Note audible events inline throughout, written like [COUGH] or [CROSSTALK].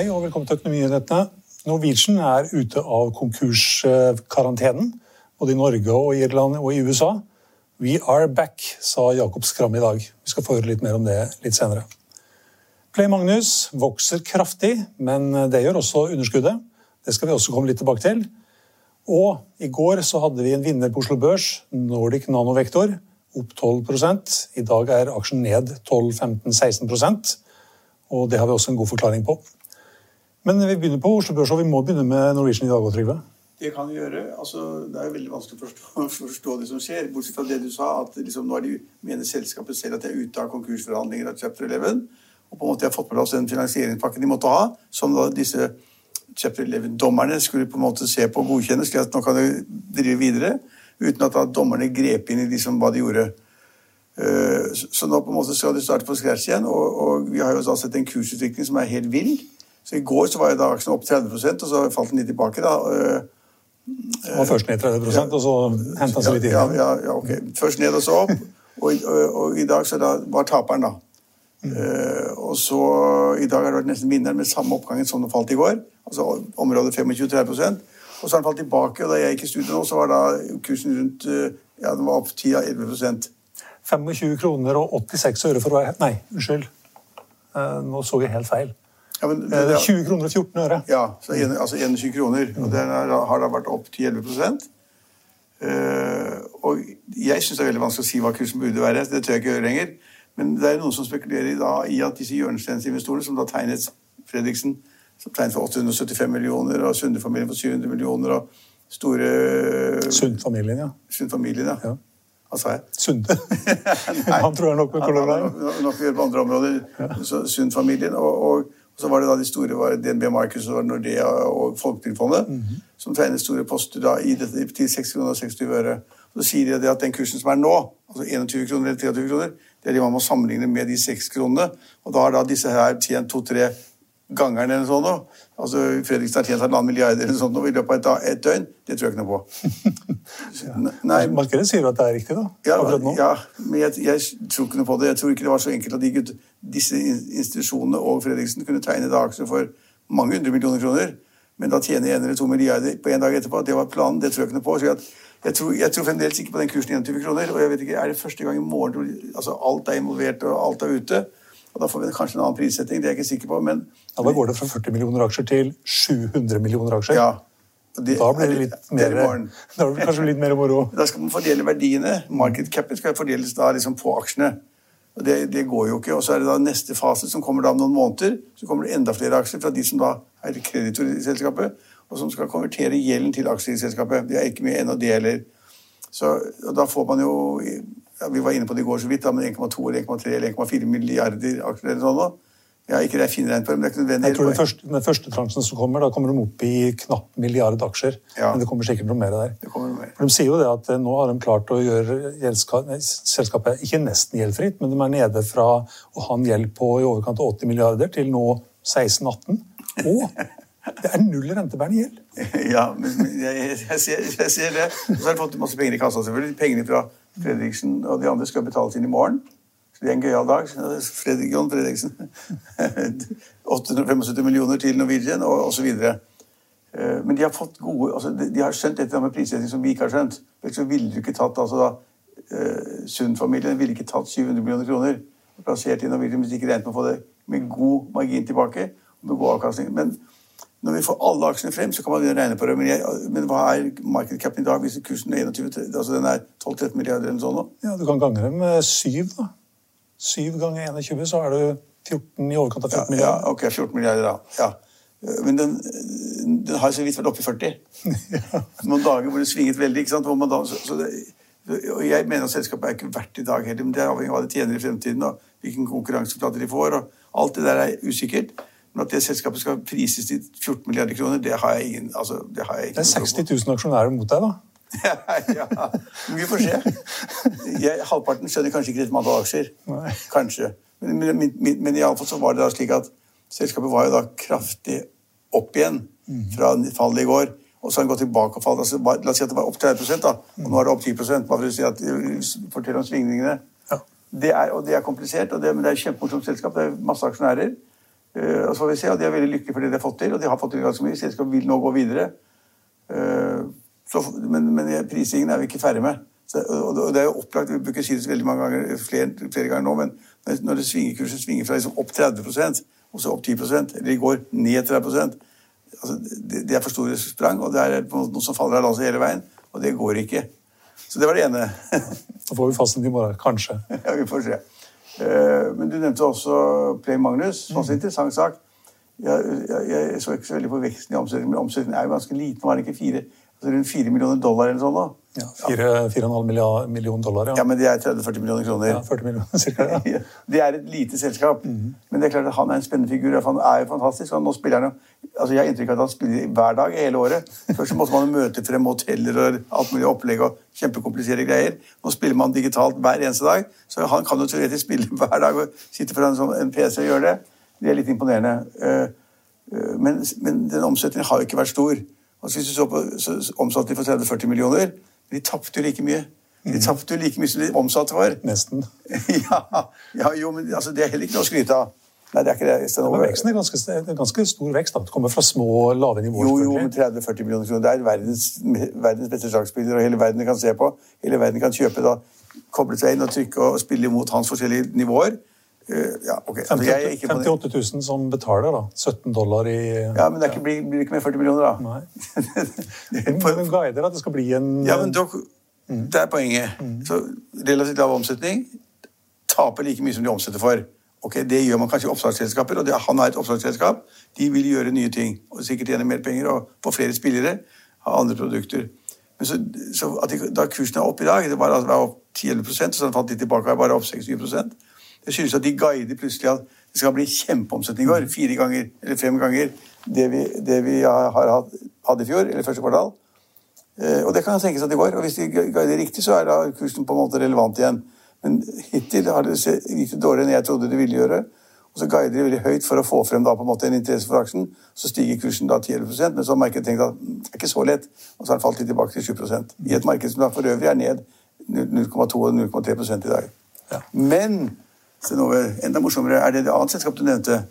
Hei og velkommen til Økonominyhetene. Norwegian er ute av konkurskarantenen, både i Norge og Irland og i USA. We are back, sa Jakob Skram i dag. Vi skal få høre litt mer om det litt senere. Play Magnus vokser kraftig, men det gjør også underskuddet. Det skal vi også komme litt tilbake til. Og i går så hadde vi en vinner på Oslo Børs, Nordic Nanovektor, opp 12 I dag er aksjen ned 12-15-16% og det har vi også en god forklaring på. Men vi begynner på Oslo Børs, og vi må begynne med Norwegian i dag òg, Trygve. Det kan vi gjøre. Altså, det er jo veldig vanskelig å forstå, [LAUGHS] forstå, det som skjer. Bortsett fra det du sa, at liksom, nå de, mener selskapet selv at de er ute av konkursforhandlinger av chapter 11. Og på en måte har fått på plass den finansieringspakken de måtte ha, som da disse chapter 11-dommerne skulle på en måte se på og godkjenne, slik at nå kan de drive videre. Uten at da dommerne grep inn i liksom hva de gjorde. Eh, så nå på en måte skal de starte på scratch igjen, og, og vi har jo da sett en kursutvikling som er helt vill. Så I går så var da aksjen opp 30 og så falt den litt tilbake. da. Det eh, var først ned 30 ja, og så henta seg litt inn? Ja, ja, ja, ok. Først ned og så opp. Og, og, og i dag så da var taperen, da. Mm. Uh, og så I dag har det vært nesten vinneren med samme oppgangen som den falt i går. Altså området 25-30 Og så har den falt tilbake, og da jeg gikk i studio nå, så var da kursen rundt ja, den var opp 10-11% 25 kroner og 86 øre for å være Nei, unnskyld. Uh, nå så jeg helt feil. Ja, men, det, det, 20 kroner og 14 øre. Ja, så en, altså 21 kroner. Og det har da vært opp til 11 uh, Og jeg syns det er veldig vanskelig å si hva kursen burde være. Det tør jeg ikke gjøre lenger. Men det er noen som spekulerer da, i at disse hjørnesteinsinvestorene, som da tegnet Fredriksen som tegnet for 875 millioner, og Sunde-familien for 700 millioner, og store Sund-familien, ja. Sund-familien, ja. ja. Hva sa jeg? Sunde. [LAUGHS] Han tror jeg nok med Line. Nok å gjøre på andre områder. Ja. Sund-familien. Og, og, så var det da de store var DNB Markets og Nordea og Folketrygdfondet mm -hmm. som tegnet store poster da i dette til 6 kroner og 60 øre. Så sier de at den kursen som er nå, altså 21 kroner eller 23 kroner, det er det man må sammenligne med de 6 kronene. Og da har da disse her tjent to-tre gangeren eller sånn noe. Altså, Fredriksen har tjent halvannen milliard eller sånt i løpet av et, døgn. Det tror jeg ikke noe på. [LAUGHS] Nei. Markedet sier at det er riktig, da? Ja, ja men jeg, jeg, tror ikke noe på det. Jeg tror ikke det var så enkelt at de, disse institusjonene og Fredriksen kunne tegne aksjer for mange hundre millioner kroner, men da tjene en eller to milliarder på en dag etterpå. Det var planen. Det tror jeg ikke noe på. så jeg tror, jeg tror, fremdeles ikke på den kursen 21 kroner. Og jeg vet ikke, er det første gang i morgen altså, alt er involvert og alt er ute? Og Da får vi kanskje en annen prissetting, det er jeg ikke sikker på. men... Ja, Da går det fra 40 millioner aksjer til 700 millioner aksjer. Ja, det, da blir det litt mer, [LAUGHS] da blir det kanskje litt mer moro. Da skal man fordele verdiene. Market capet skal fordeles da liksom på aksjene. Og det, det, går jo ikke. Og så er det da neste fase som kommer da om noen måneder. Så kommer det enda flere aksjer fra de som da er kreditor i selskapet, og som skal konvertere gjelden til aksjer i selskapet. De er ikke mye ennå, det heller. Så da får man jo ja, Vi var inne på det i går så vidt, da, men 1,2 eller 1,3 eller 1,4 milliarder aksjer eller sånn. Ja, ikke det er finregnet på det, men det er ikke nødvendig. Jeg tror den første, den første transjen som kommer, da kommer de opp i knapp milliard aksjer. Ja. Men det kommer sikkert noe mer der. Det kommer mer. For De sier jo det at eh, nå har de klart å gjøre selskapet ikke nesten gjeldfritt, men de er nede fra å ha en gjeld på i overkant av 80 milliarder til nå 16-18. Og det er null rentebærende gjeld. [LAUGHS] Ja, men jeg, jeg, ser, jeg, ser, det. Og så har de fått masse penger i kassa, selvfølgelig. Pengene fra Fredriksen og de andre skal betales inn i morgen. Det er en gøyal dag. Fredrik, John Fredriksen. [LAUGHS] 875 millioner til Norwegian og osv. Eh, men de har fått gode, altså de har skjønt dette med prissetting som vi ikke har skjønt. Så ville du ikke tatt altså da, uh, Sund-familien ville ikke tatt 700 millioner kroner plassert i Norwegian hvis de ikke regnet med å få det med god margin tilbake. med god avkastning. Men når vi får alle aksjene frem, så kan man regne på det. Men, jeg, men hva er market cap i dag hvis kursen er 21, altså den er 12-13 milliarder eller sånn? Ja, Du kan gange det med syv. da. Syv ganger 21, så er du 14 i overkant av 14 ja, milliarder. Ja, ok, 14 milliarder da. Ja. Men den, den, har så vidt vært oppe i 40. [LAUGHS] ja. Noen dager hvor det svinget veldig. ikke sant? Da, så, så det, og Jeg mener at selskapet er ikke verdt i dag heller, men det er avhengig av hva de tjener i fremtiden. og hvilken konkurranseplater de får. og Alt det der er usikkert. Men at det selskapet skal prises til 14 milliarder kroner, det har jeg ingen altså, det, har jeg ikke det er 60 000 aksjonærer mot deg, da? [LAUGHS] ja, vi får se. Jeg, halvparten skjønner kanskje ikke litt om antall aksjer. Nei. Kanskje. Men, men, men, men iallfall så var det da slik at selskapet var jo da kraftig opp igjen fra fallet i går. Og så har den gått tilbake og falt. Altså, la oss si at det var opp 30% da, og nå er det opp 10 bare for å si at, fortelle om svingningene. Ja. Det er, og det er komplisert, og det, men det er et kjempemorsomt selskap. Det er masse aksjonærer. Uh, og så får vi se, og De er veldig lykkelige for det de har fått til, og de har fått til ganske mye. Selskapet vil nå gå videre. Eh, så, men, men prisingen er vi ikke ferdig med. Så, og det er jo opplagt, Vi bruker si det veldig mange ganger, flere, flere ganger nå, men når det svinger, kurset svinger fra liksom opp 30% og så opp 10 eller i går ned 30 altså, det, det, er for store sprang, og det er noe som faller av lasset hele veien. Og det går ikke. Så det var det ene. [LAUGHS] Så får vi fasten i morgen, kanskje. [LAUGHS] ja, vi får se. Eh, men du nevnte også Play Magnus. Mm. Også interessant sak. Jeg, jeg, jeg, så ikke så veldig på veksten i omsetningen, men omsetningen er jo ganske liten. Var det ikke fire, rundt 4 millioner dollar eller sånn da? Ja, 4,5 millioner dollar, ja. ja. Men det er 30-40 millioner kroner. Ja, 40 millioner, [LAUGHS] cirka, ja. det er et lite selskap. Mm -hmm. Men det er klart at han er en spennende figur. Han er jo fantastisk. Han, nå spiller han, altså Jeg har inntrykk av at han spiller hver dag hele året. Først måtte man møte frem hoteller og alt mulig opplegg og kjempekompliserte greier. Nå spiller man digitalt hver eneste dag, så han kan jo teoretisk spille [LAUGHS] hver dag og sitte foran en PC og gjøre det. Det er litt imponerende. Eh, eh, men, men den omsetningen har jo ikke vært stor. Og hvis du så på, så omsatte de for 30-40 millioner. Men de tapte jo like mye. De mm. tapte jo like mye som de omsatte for. [LAUGHS] Nesten. [LAUGHS] ja, ja, jo, men altså, det er heller ikke noe å skryte av. Nei, det er ikke det. Ja, men veksten er ganske, er ganske stor vekst. da. Det kommer fra små, lave nivåer. Jo, jo, men 30-40 millioner kroner. Det er verdens, verdens beste sjakkspiller, og hele verden kan se på. Hele verden kan kjøpe da, koble seg inn og trykke og spille imot hans forskjellige nivåer. Uh, ja, okay. 58, 58 000 som betaler, da. 17 dollar i Ja, Men det ikke, blir, blir, ikke mer 40 millioner, da. Nei. [LAUGHS] men guider at det skal bli en Ja, men dok, mm. Det er poenget. Mm. Så relativt lav omsetning taper like mye som de omsetter for. Ok, Det gjør man kanskje i oppstartsselskaper, og det, han har et oppstartsselskap. De vil gjøre nye ting og sikkert tjene mer penger og få flere spillere. Ha andre produkter. Men så, så de, Da kursen er opp i dag, det var, altså, var opp 10-11 så falt litt tilbake, bare opp 6-7 Det skyldes at de guider plutselig at det skal bli kjempeomsetning i år. Fire ganger eller fem ganger det vi, det vi har hatt, hadde i fjor, eller første kvartal. Eh, og det kan tenkes at det går. Og hvis de guider riktig, så er da kursen på en måte relevant igjen. Men hittil har det gikk det dårligere enn jeg trodde det ville gjøre. Og så guider de veldig høyt for å få frem da på en måte en interesse for aksjen. Så stiger kursen da 10 men så har markedet tenkt at mm, det er ikke så lett. Og så har den falt litt tilbake til 7 I et marked som da for øvrig er ned 0,2 og 0,3 i dag. Ja. Men se noe enda morsommere er det det annet selskap du nevnte.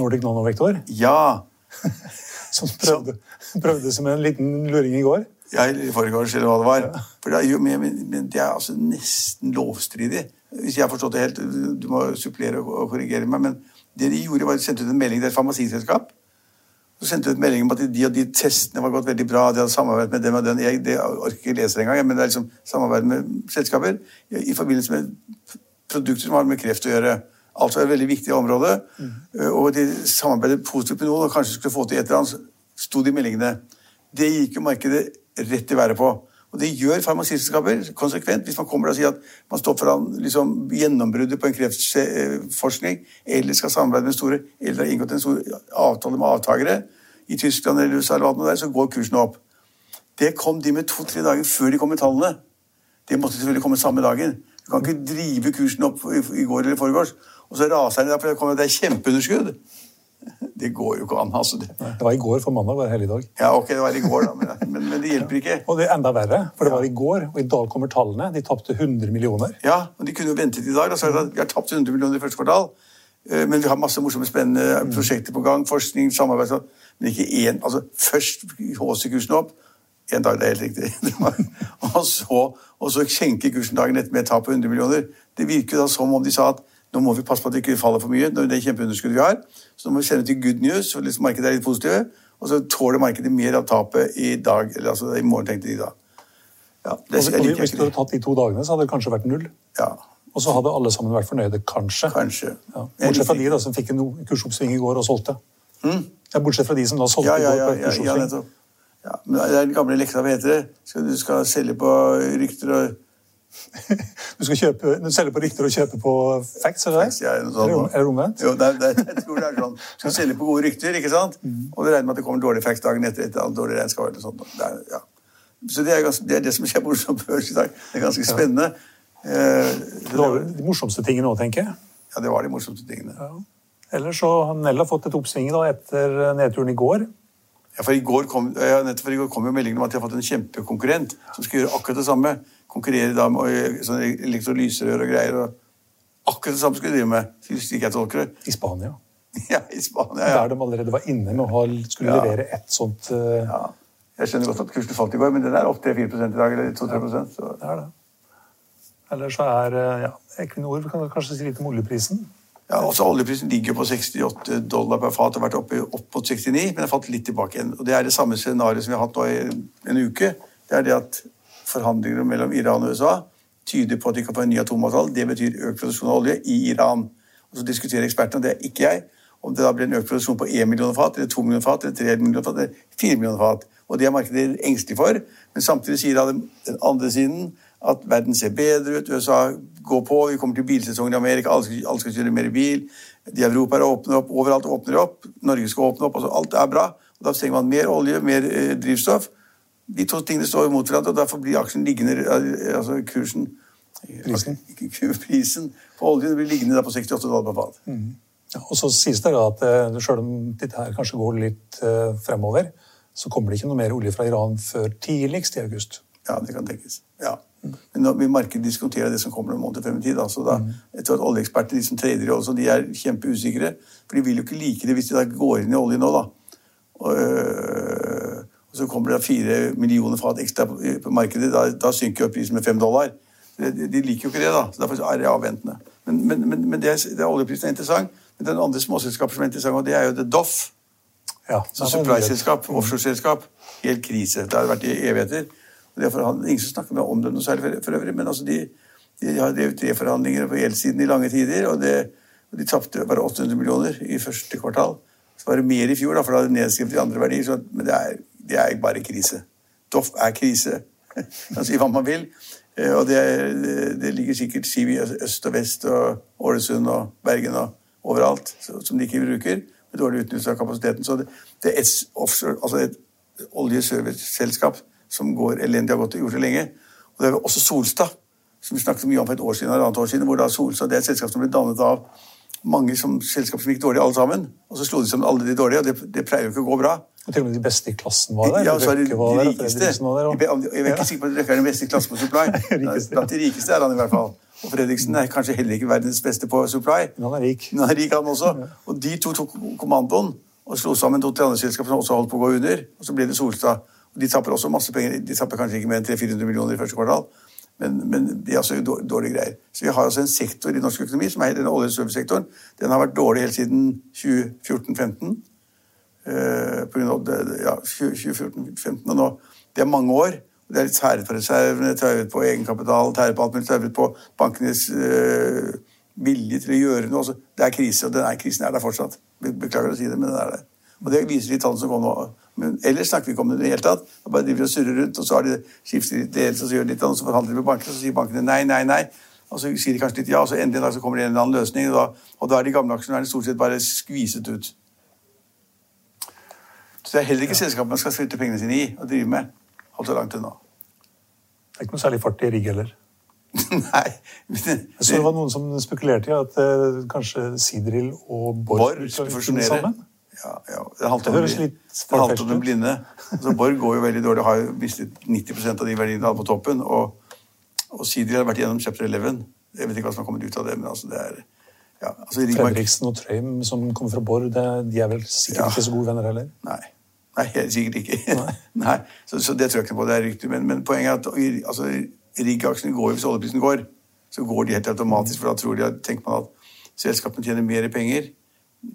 Nordic Nanovektor? Ja. [LAUGHS] som prøvde, prøvde som en liten luring i går? Ja, i forgårs, eller hva det var. Ja. For det er, jo, men, men det er altså nesten lovstridig. Hvis jeg har forstått det helt, Du må supplere og korrigere meg. Men det de gjorde, var de sendte ut en melding til et farmasiselskap. Så sendte de ut melding om at de og de testene var gått veldig bra. De hadde samarbeidet med dem og den. Jeg det orker ikke lese det engang, men det er liksom samarbeid med selskaper i forbindelse med produkter som har med kreft å gjøre. Altså et veldig viktig område. Mm. Og de samarbeidet positivt med noen og kanskje skulle få til et eller annet, sto det i meldingene. Det gikk jo markedet rett i været på. Og det gjør farmasiselskaper konsekvent. Hvis man kommer og sier at man står foran liksom, gjennombruddet på en kreftforskning, eller skal samarbeide med store, eller har inngått en stor avtale med avtakere i Tyskland eller USA, eller hva der, så går kursen opp. Det kom de med to-tre dager før de kom med tallene. Det måtte selvfølgelig komme samme dagen. Du kan ikke drive kursen opp i går eller foregårs, og så raser den der, for det er kjempeunderskudd. Det går jo ikke an. altså. Det, det var i går, for mandag var helligdag. Ja, ok, det var i går da, men, men, men, det hjelper ikke. Og det er enda verre, for det var i går, og i dag kommer tallene. De tapte 100 millioner. Ja, og de kunne jo ventet i dag. Da, så vi har tapt 100 millioner i første kvartal. Eh, men vi har masse morsomme, spennende mm. prosjekter på gang. Forskning, samarbeid Men ikke én. Altså, først håser kursen opp. En dag, det er helt riktig. [LAUGHS] og, så, og så skjenker kursen dagen etter med et tap på 100 millioner. Det virker da som om de sa at nå må vi passe på at det ikke faller for mye. det er kjempeunderskuddet vi har. Så nå må vi sende til good news, for liksom markedet er litt positive. Og så tåler markedet mer av tapet i dag, eller altså i morgen, tenkte de da. Ja, det, og, og hvis du hadde tatt de to dagene, så hadde det kanskje vært null? Ja. Og så hadde alle sammen vært fornøyde, kanskje? Kanskje. Ja. Bortsett fra de da, som fikk en kursoppsving i går og solgte. Mm. Ja, bortsett fra de som da solgte ja, ja, ja, ja, ja, nettopp. Ja, men det er den gamle leksa, hva heter det? Skal, du skal selge på rykter og [LAUGHS] Du skal kjøpe, du selge på rykter og kjøpe på facts? eller? Facts, ja, noe sånt. Er det omvendt? Jo, det er, det, jeg tror det er sånn. [LAUGHS] Du skal selge på gode rykter, ikke sant? Mm. og du regner med at det kommer dårlige facts dagen etter et annet dårlig regnskap. eller sånt. Det er, ja. Så det er, ganske, det er, det som skjer på Oslo Børs i dag. Det er ganske spennende. Ja. Eh, det var de morsomste tingene òg, tenker jeg. Ja, det var de morsomste tingene. Ja. Ellers så har Nell fått et oppsving da, etter nedturen i går. Ja, for i går kom, ja, for i går kom jo meldingen om at de har fått en kjempekonkurrent som skal gjøre akkurat det samme konkurrere da med sånn elektrolyserør og greier. og Akkurat det samme skulle de drive med. slik jeg tolker det. I Spania. [LAUGHS] Ja, i Spania, ja. Der de allerede var inne med å skulle Ja. levere ett sånt uh... ja. Jeg skjønner godt at kursen falt i går, men den er opp 3-4 i dag. eller 2-3% så Det er det. Eller så er eh, ja, Equinor kan kanskje si litt om oljeprisen. Ja, også Oljeprisen ligger på 68 dollar per fat og har vært oppe opp mot 69, men har falt litt tilbake igjen. Og Det er det samme scenarioet som vi har hatt nå i en uke. Det er det at forhandlinger mellom Iran og USA tyder på at de kan få en ny atomavtale. Det betyr økt produksjon av olje i Iran. Og Så diskuterer ekspertene, og det er ikke jeg, om det da blir en økt produksjon på 1 million fat, eller 2 millioner fat, eller 3 millioner fat, eller 4 millioner fat. Og Det er markedet engstelig for. Men samtidig sier da den andre siden at verden ser bedre ut, USA går på, vi kommer til bilsesongen i Amerika, alle skal, alle skal kjøre mer bil. De Europa er åpner opp, overalt åpner opp. Norge skal åpne opp, altså alt er bra. og Da trenger man mer olje, mer eh, drivstoff. De to tingene står imot hverandre, og derfor blir aksjen liggende, eh, altså kursen Prisen. Prisen [LAUGHS] på oljen blir liggende på 68 dollar per fat. Ja, og så sies det da at eh, selv om dette her kanskje går litt uh, fremover, så kommer det ikke noe mer olje fra Iran før tidligst i august. Ja, det kan tenkes. Ja. Men nå, vi markedet diskuterer det som kommer en måned frem i tid. Altså da, jeg tror at Oljeeksperter de som trader i olje, de er kjempeusikre. For de vil jo ikke like det hvis de da går inn i olje nå. da. Og, øh, og så kommer det da fire millioner fat ekstra på, på markedet. Da, da synker prisen med fem dollar. De, de, liker jo ikke det, da. så Derfor er det avventende. Men, men, men, men det, det oljeprisen er interessant. Men den andre småselskapet som er interessant, og det er jo det Doff. Ja, Så supply-selskap, offshoreselskap, helt krise. Det har vært i evigheter. Og det er ingen som snakker om det noe særlig for, øvrig. Men altså de, de har drevet reforhandlinger på gjeldssiden i lange tider, og, det, og de tapte bare 800 millioner i første kvartal. Så var det mer i fjor, da, for da hadde de nedskrevet de andre verdier. Så, men det er, det er bare krise. Doff er krise. [LAUGHS] Man si hva man vil. Eh, Og det, det, det ligger sikkert skiv i øst og vest og Ålesund og Bergen og overalt så, som de ikke bruker. Med dårlig utnyttelse av kapasiteten. Så det, det er et altså et oljeserviceselskap som går elendig, har gått og gjort det lenge. Og det er også Solstad, som vi snakket mye om for et år siden, eller annet år siden, hvor da Solstad det er et selskap som ble dannet av mange som, selskap som gikk dårlig alle sammen. Og så slo de sammen alle de dårlige, og det, det pleier jo ikke å gå bra. Og til og med de beste i klassen var der. Ja, og så er det Røkke de rikeste. Der, og- Jeg er ikke sikker på at Røkke er den beste i klassen på supply. [LAUGHS] Blant de rikeste er han i hvert fall. Og Fredriksen er kanskje heller ikke verdens beste på supply. Men han er rik. Men han er rik, han også. Og de to tok kommandoen og slo sammen to andre selskaper som også holdt på å gå under. Og så ble det Solstad. De tapper også masse penger. De tapper kanskje ikke mer enn 300-400 millioner i første kvartal. Men, men de er altså dårlige greier. Så vi har altså en sektor i norsk økonomi som er den olje-. Den har vært dårlig helt siden 2014-2015. Uh, på grunn av det, det- ja, 2014-2015 og nå. Det er mange år. og Det er litt tæret på reservene, tæret på egenkapital, tæret på alt mulig, tæret på bankenes uh, vilje til å gjøre noe. Altså, det er krise, og den er, krisen er der fortsatt. Be- Beklager å si det, men den er der. Og det viser de tallene som kom nå. Men ellers snakker vi ikke om det i det hele tatt. Da bare driver de og surrer rundt, og så har de skifter litt ledelse, og så gjør de litt annet, og så forhandler de med bankene, og så sier bankene nei, nei, nei. Og så sier de kanskje litt ja, og så endelig en dag så kommer det en eller annen løsning, og da, og da er de gamle aksjonærene stort sett bare skviset ut. Så det er heller ikke selskapet man skal flytte pengene sine i og drive med. Holdt så langt unna. Det er ikke noe særlig fart i rigg heller. [LAUGHS] Nei. men Jeg så det var noen som spekulerte i at eh, kanskje Sidril og Borg Borg skulle fusjonere. sammen. Ja, ja. Det halvt om den ut. blinde. Altså, Borg går jo veldig dårlig, har jo mistet 90% av de verdiene de hadde på toppen. Og, og Sidri har vært gjennom chapter 11. Jeg vet ikke hva som har kommet ut av det, men altså det er ja, altså, Fredriksen og Trøim som kommer fra Borg, det, de er vel sikkert Ja. ikke så gode venner heller. Nei. Nei, helt sikkert ikke. Nei. [LAUGHS] Så, så det tror jeg ikke på. Det er riktig. Men, men poenget er at altså, riggaksjene går hvis oljeprisen går. Så går de helt automatisk, for da tror de, tenker man at selskapene tjener mer penger.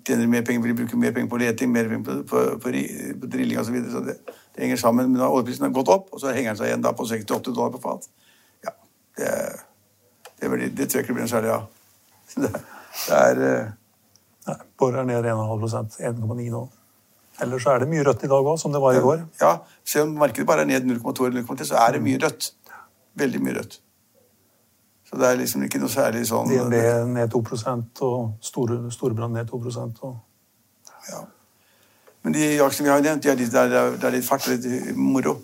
Tjener mer penger, fordi de bruker mer penger på leting, mer penger på, på, på, på drilling osv. Så, videre. så det, det henger sammen. Men oljeprisen har gått opp, og så henger den seg igjen da på 68 dollar på fat. Ja, det, det, blir, det tror jeg ikke blir noe særlig av. [LAUGHS] Det, det er uh... Nei, Borg er ned 1,5 1,9 nå. Ellers så er det mye rødt i dag òg, som det var i går. Ja, selv om markedet bare er ned 0,2 eller 0,3, så er det mye rødt. Veldig mye rødt. Så det er liksom ikke noe særlig sånn DNB ned 2 og Store, Storebrand ned 2% og Ja. Men de aksjene vi har nevnt, de er litt, det, er, det er litt fart og litt moro.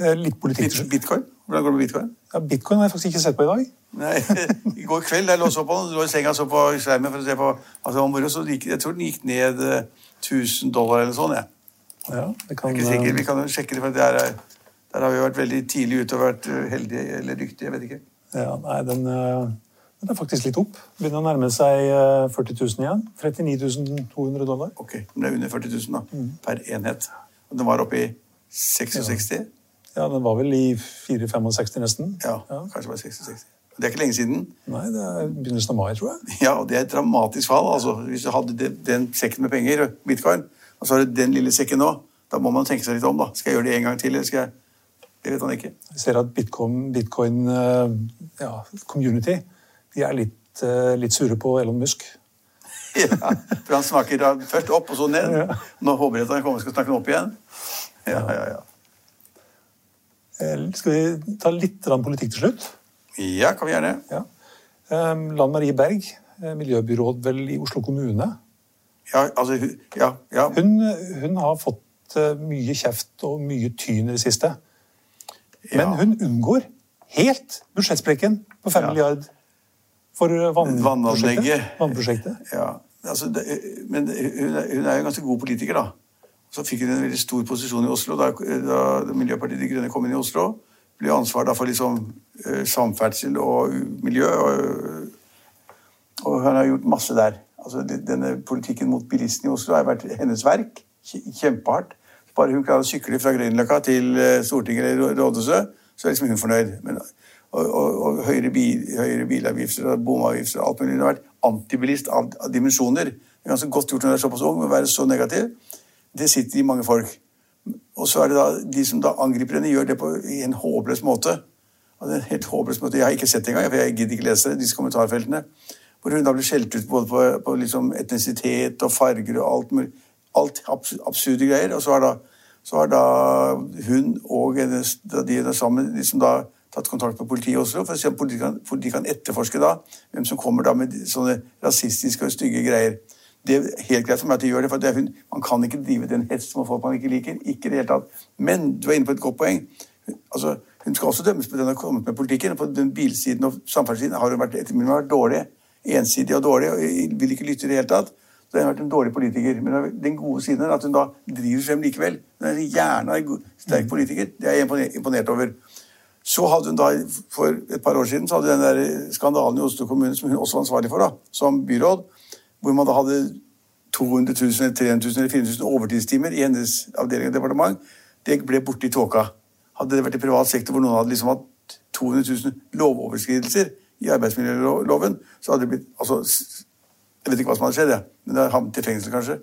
Eh, Litt politikk. Bit, bitcoin? Hvordan går det med bitcoin? Ja, Bitcoin har jeg faktisk ikke sett på i dag. Nei, [LAUGHS] I går kveld da jeg lå jeg så på den, lå i senga så på skjermen for å se på altså, moro, så gikk, jeg tror den gikk ned eh, 1000 dollar eller sånn. jeg. Ja, det kan, Jeg er ikke sikker, eh, Vi kan jo sjekke det, for det er, der har vi vært veldig tidlig ute og vært eh, heldige eller dyktige. jeg vet ikke. Ja, nei, den, den, er faktisk litt opp. Begynner å nærme seg 40 000 igjen. 39 200 dollar. Ok, Den er under 40 000 da, per enhet. Den var oppe i 66? Ja, den var vel i 4-65 nesten. Ja, kanskje bare 66. Det er ikke lenge siden. Nei, det er begynnelsen av mai, tror jeg. Ja, og det er et dramatisk fall. altså. Hvis du hadde den sekken med penger, bitcoin, og så har du den lille sekken nå, da må man tenke seg litt om. da. Skal jeg gjøre det en gang til, eller skal jeg Det vet han ikke. Vi ser at bitcoin, bitcoin eh, ja, community de er litt, eh, litt sure på Elon Musk. [LAUGHS] Ja, For han snakker først opp og så ned. Nå håper jeg at han kommer skal snakke opp igjen. Ja, ja, ja. Eh, Skal vi ta litt politikk til slutt? Ja, kan vi gjerne. Ja. Lan Marie Berg, miljøbyråd vel i Oslo kommune. Ja, altså, ja, ja. Hun, hun har fått mye kjeft og mye tyn i det siste. Men hun unngår helt budsjettsprekken på 5 Ja. milliard for vannprosjektet. Vannprosjektet. Ja, altså, det, men hun er, hun er jo en ganske god politiker, da. Så fikk hun en veldig stor posisjon i Oslo da, da Miljøpartiet De Grønne kom inn i Oslo. Ble ansvar da for liksom eh, samferdsel og miljø. Og, og hun har gjort masse der. Altså, denne politikken mot bilistene i Oslo har vært hennes verk. Kjempehardt. Bare hun klarer å sykle fra Grünerløkka til eh, Stortinget eller Rådhuset, så er liksom hun fornøyd. Men, og, og, og høyere, bil, høyere bilavgifter og bomavgifter og alt mulig. Hun har vært antibilist av, av dimensjoner. Det er ganske godt gjort når du er såpass ung, å være så negativ. Det sitter i mange folk. Og så er det da de som da angriper henne, gjør det på en håpløs måte. Altså, en helt håpløs måte. Jeg har ikke sett det engang, for jeg gidder ikke lese disse kommentarfeltene. Hvor hun da blir skjelt ut både på, på liksom etnisitet og farger og alt mulig. Alt abs absurde greier. Og så har da, så har da hun og hennes, de er sammen liksom da tatt kontakt med politiet i Oslo for å se om politiet kan, politiet kan etterforske da hvem som kommer da med sånne rasistiske og stygge greier. Det er helt greit for meg at de gjør det, for det hun, man kan ikke drive den hets mot folk man ikke liker. Ikke i det hele tatt. Men du er inne på et godt poeng. Altså, hun skal også dømmes på den hun har kommet med politikken. På den bilsiden og samferdselssiden har hun vært, etter min vært dårlig. Ensidig og dårlig. og Vil ikke lytte i det hele tatt. Så hun har vært en dårlig politiker. Men den gode siden er at hun da driver frem likevel. Hun er gjerne en sterk politiker. Det er jeg imponert- over. Så hadde hun da, For et par år siden så hadde hun den der skandalen i Oslo kommune som hun også var ansvarlig for da, som byråd, hvor man da hadde 200 000, eller 300 000 eller 400 000 overtidstimer i hennes avdeling og departement. Det ble borte i tåka. Hadde det vært i privat sektor hvor noen hadde liksom hatt 200 000 lovoverskridelser i arbeidsmiljøloven, så hadde det blitt altså, Jeg vet ikke hva som hadde skjedd, jeg. men det hadde havnet i fengsel, kanskje.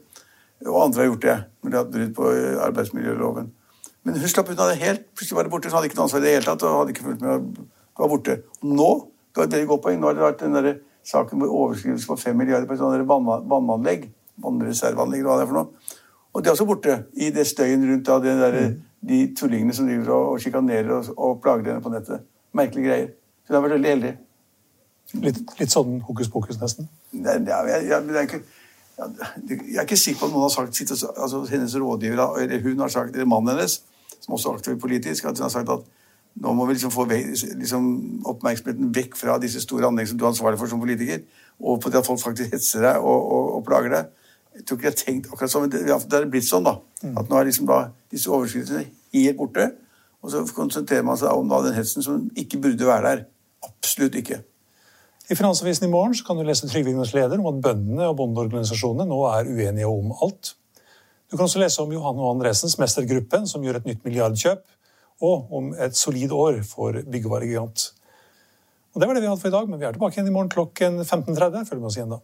Og andre har gjort det. Men de hadde brudd på eh, arbeidsmiljøloven. Men hun slapp unna det helt. Plutselig var det borte. Hun hadde ikke noe ansvar i det hele tatt. og hadde ikke fulgt med. å var borte. Og nå det var et veldig godt poeng, nå har det vært den der saken med overskrivelse på 5 milliarder på et sånt vannanlegg. Vannreserveanlegg, eller hva det er for noe. Og det er også borte i det støyen rundt av det der, de tullingene som driver og, og sjikanerer og, og plager henne på nettet. Merkelige greier. Så hun har vært veldig heldig. Litt, litt sånn hokus pokus, nesten. Det er- jeg, jeg, det er ikke, jeg er ikke sikker på at noen har sagt sitt, altså Hennes rådgiver, eller hun har sagt, eller mannen hennes, som også er aktiv politisk, at hun har sagt at nå må vi liksom få liksom oppmerksomheten vekk fra disse store anleggene som du er ansvarlig for som politiker, og på det at folk faktisk hetser deg og, og, og plager deg. Jeg tror ikke jeg har tenkt akkurat sånn, men det, det er blitt sånn, da. At nå er liksom da disse overskridelsene helt borte. Og så konsentrerer man seg om da den hetsen som ikke burde være der. Absolutt ikke. I Finansavisen i morgen kan du lese Trygve Egners leder om at bøndene og bondeorganisasjonene nå er uenige om alt. Du kan også lese om Johan og Andresens Mestergruppen, som gjør et nytt milliardkjøp, og om et solid år for byggevaregigant. Og Det var det vi hadde for i dag, men vi er tilbake igjen i morgen klokken 15.30. Følg med oss igjen da.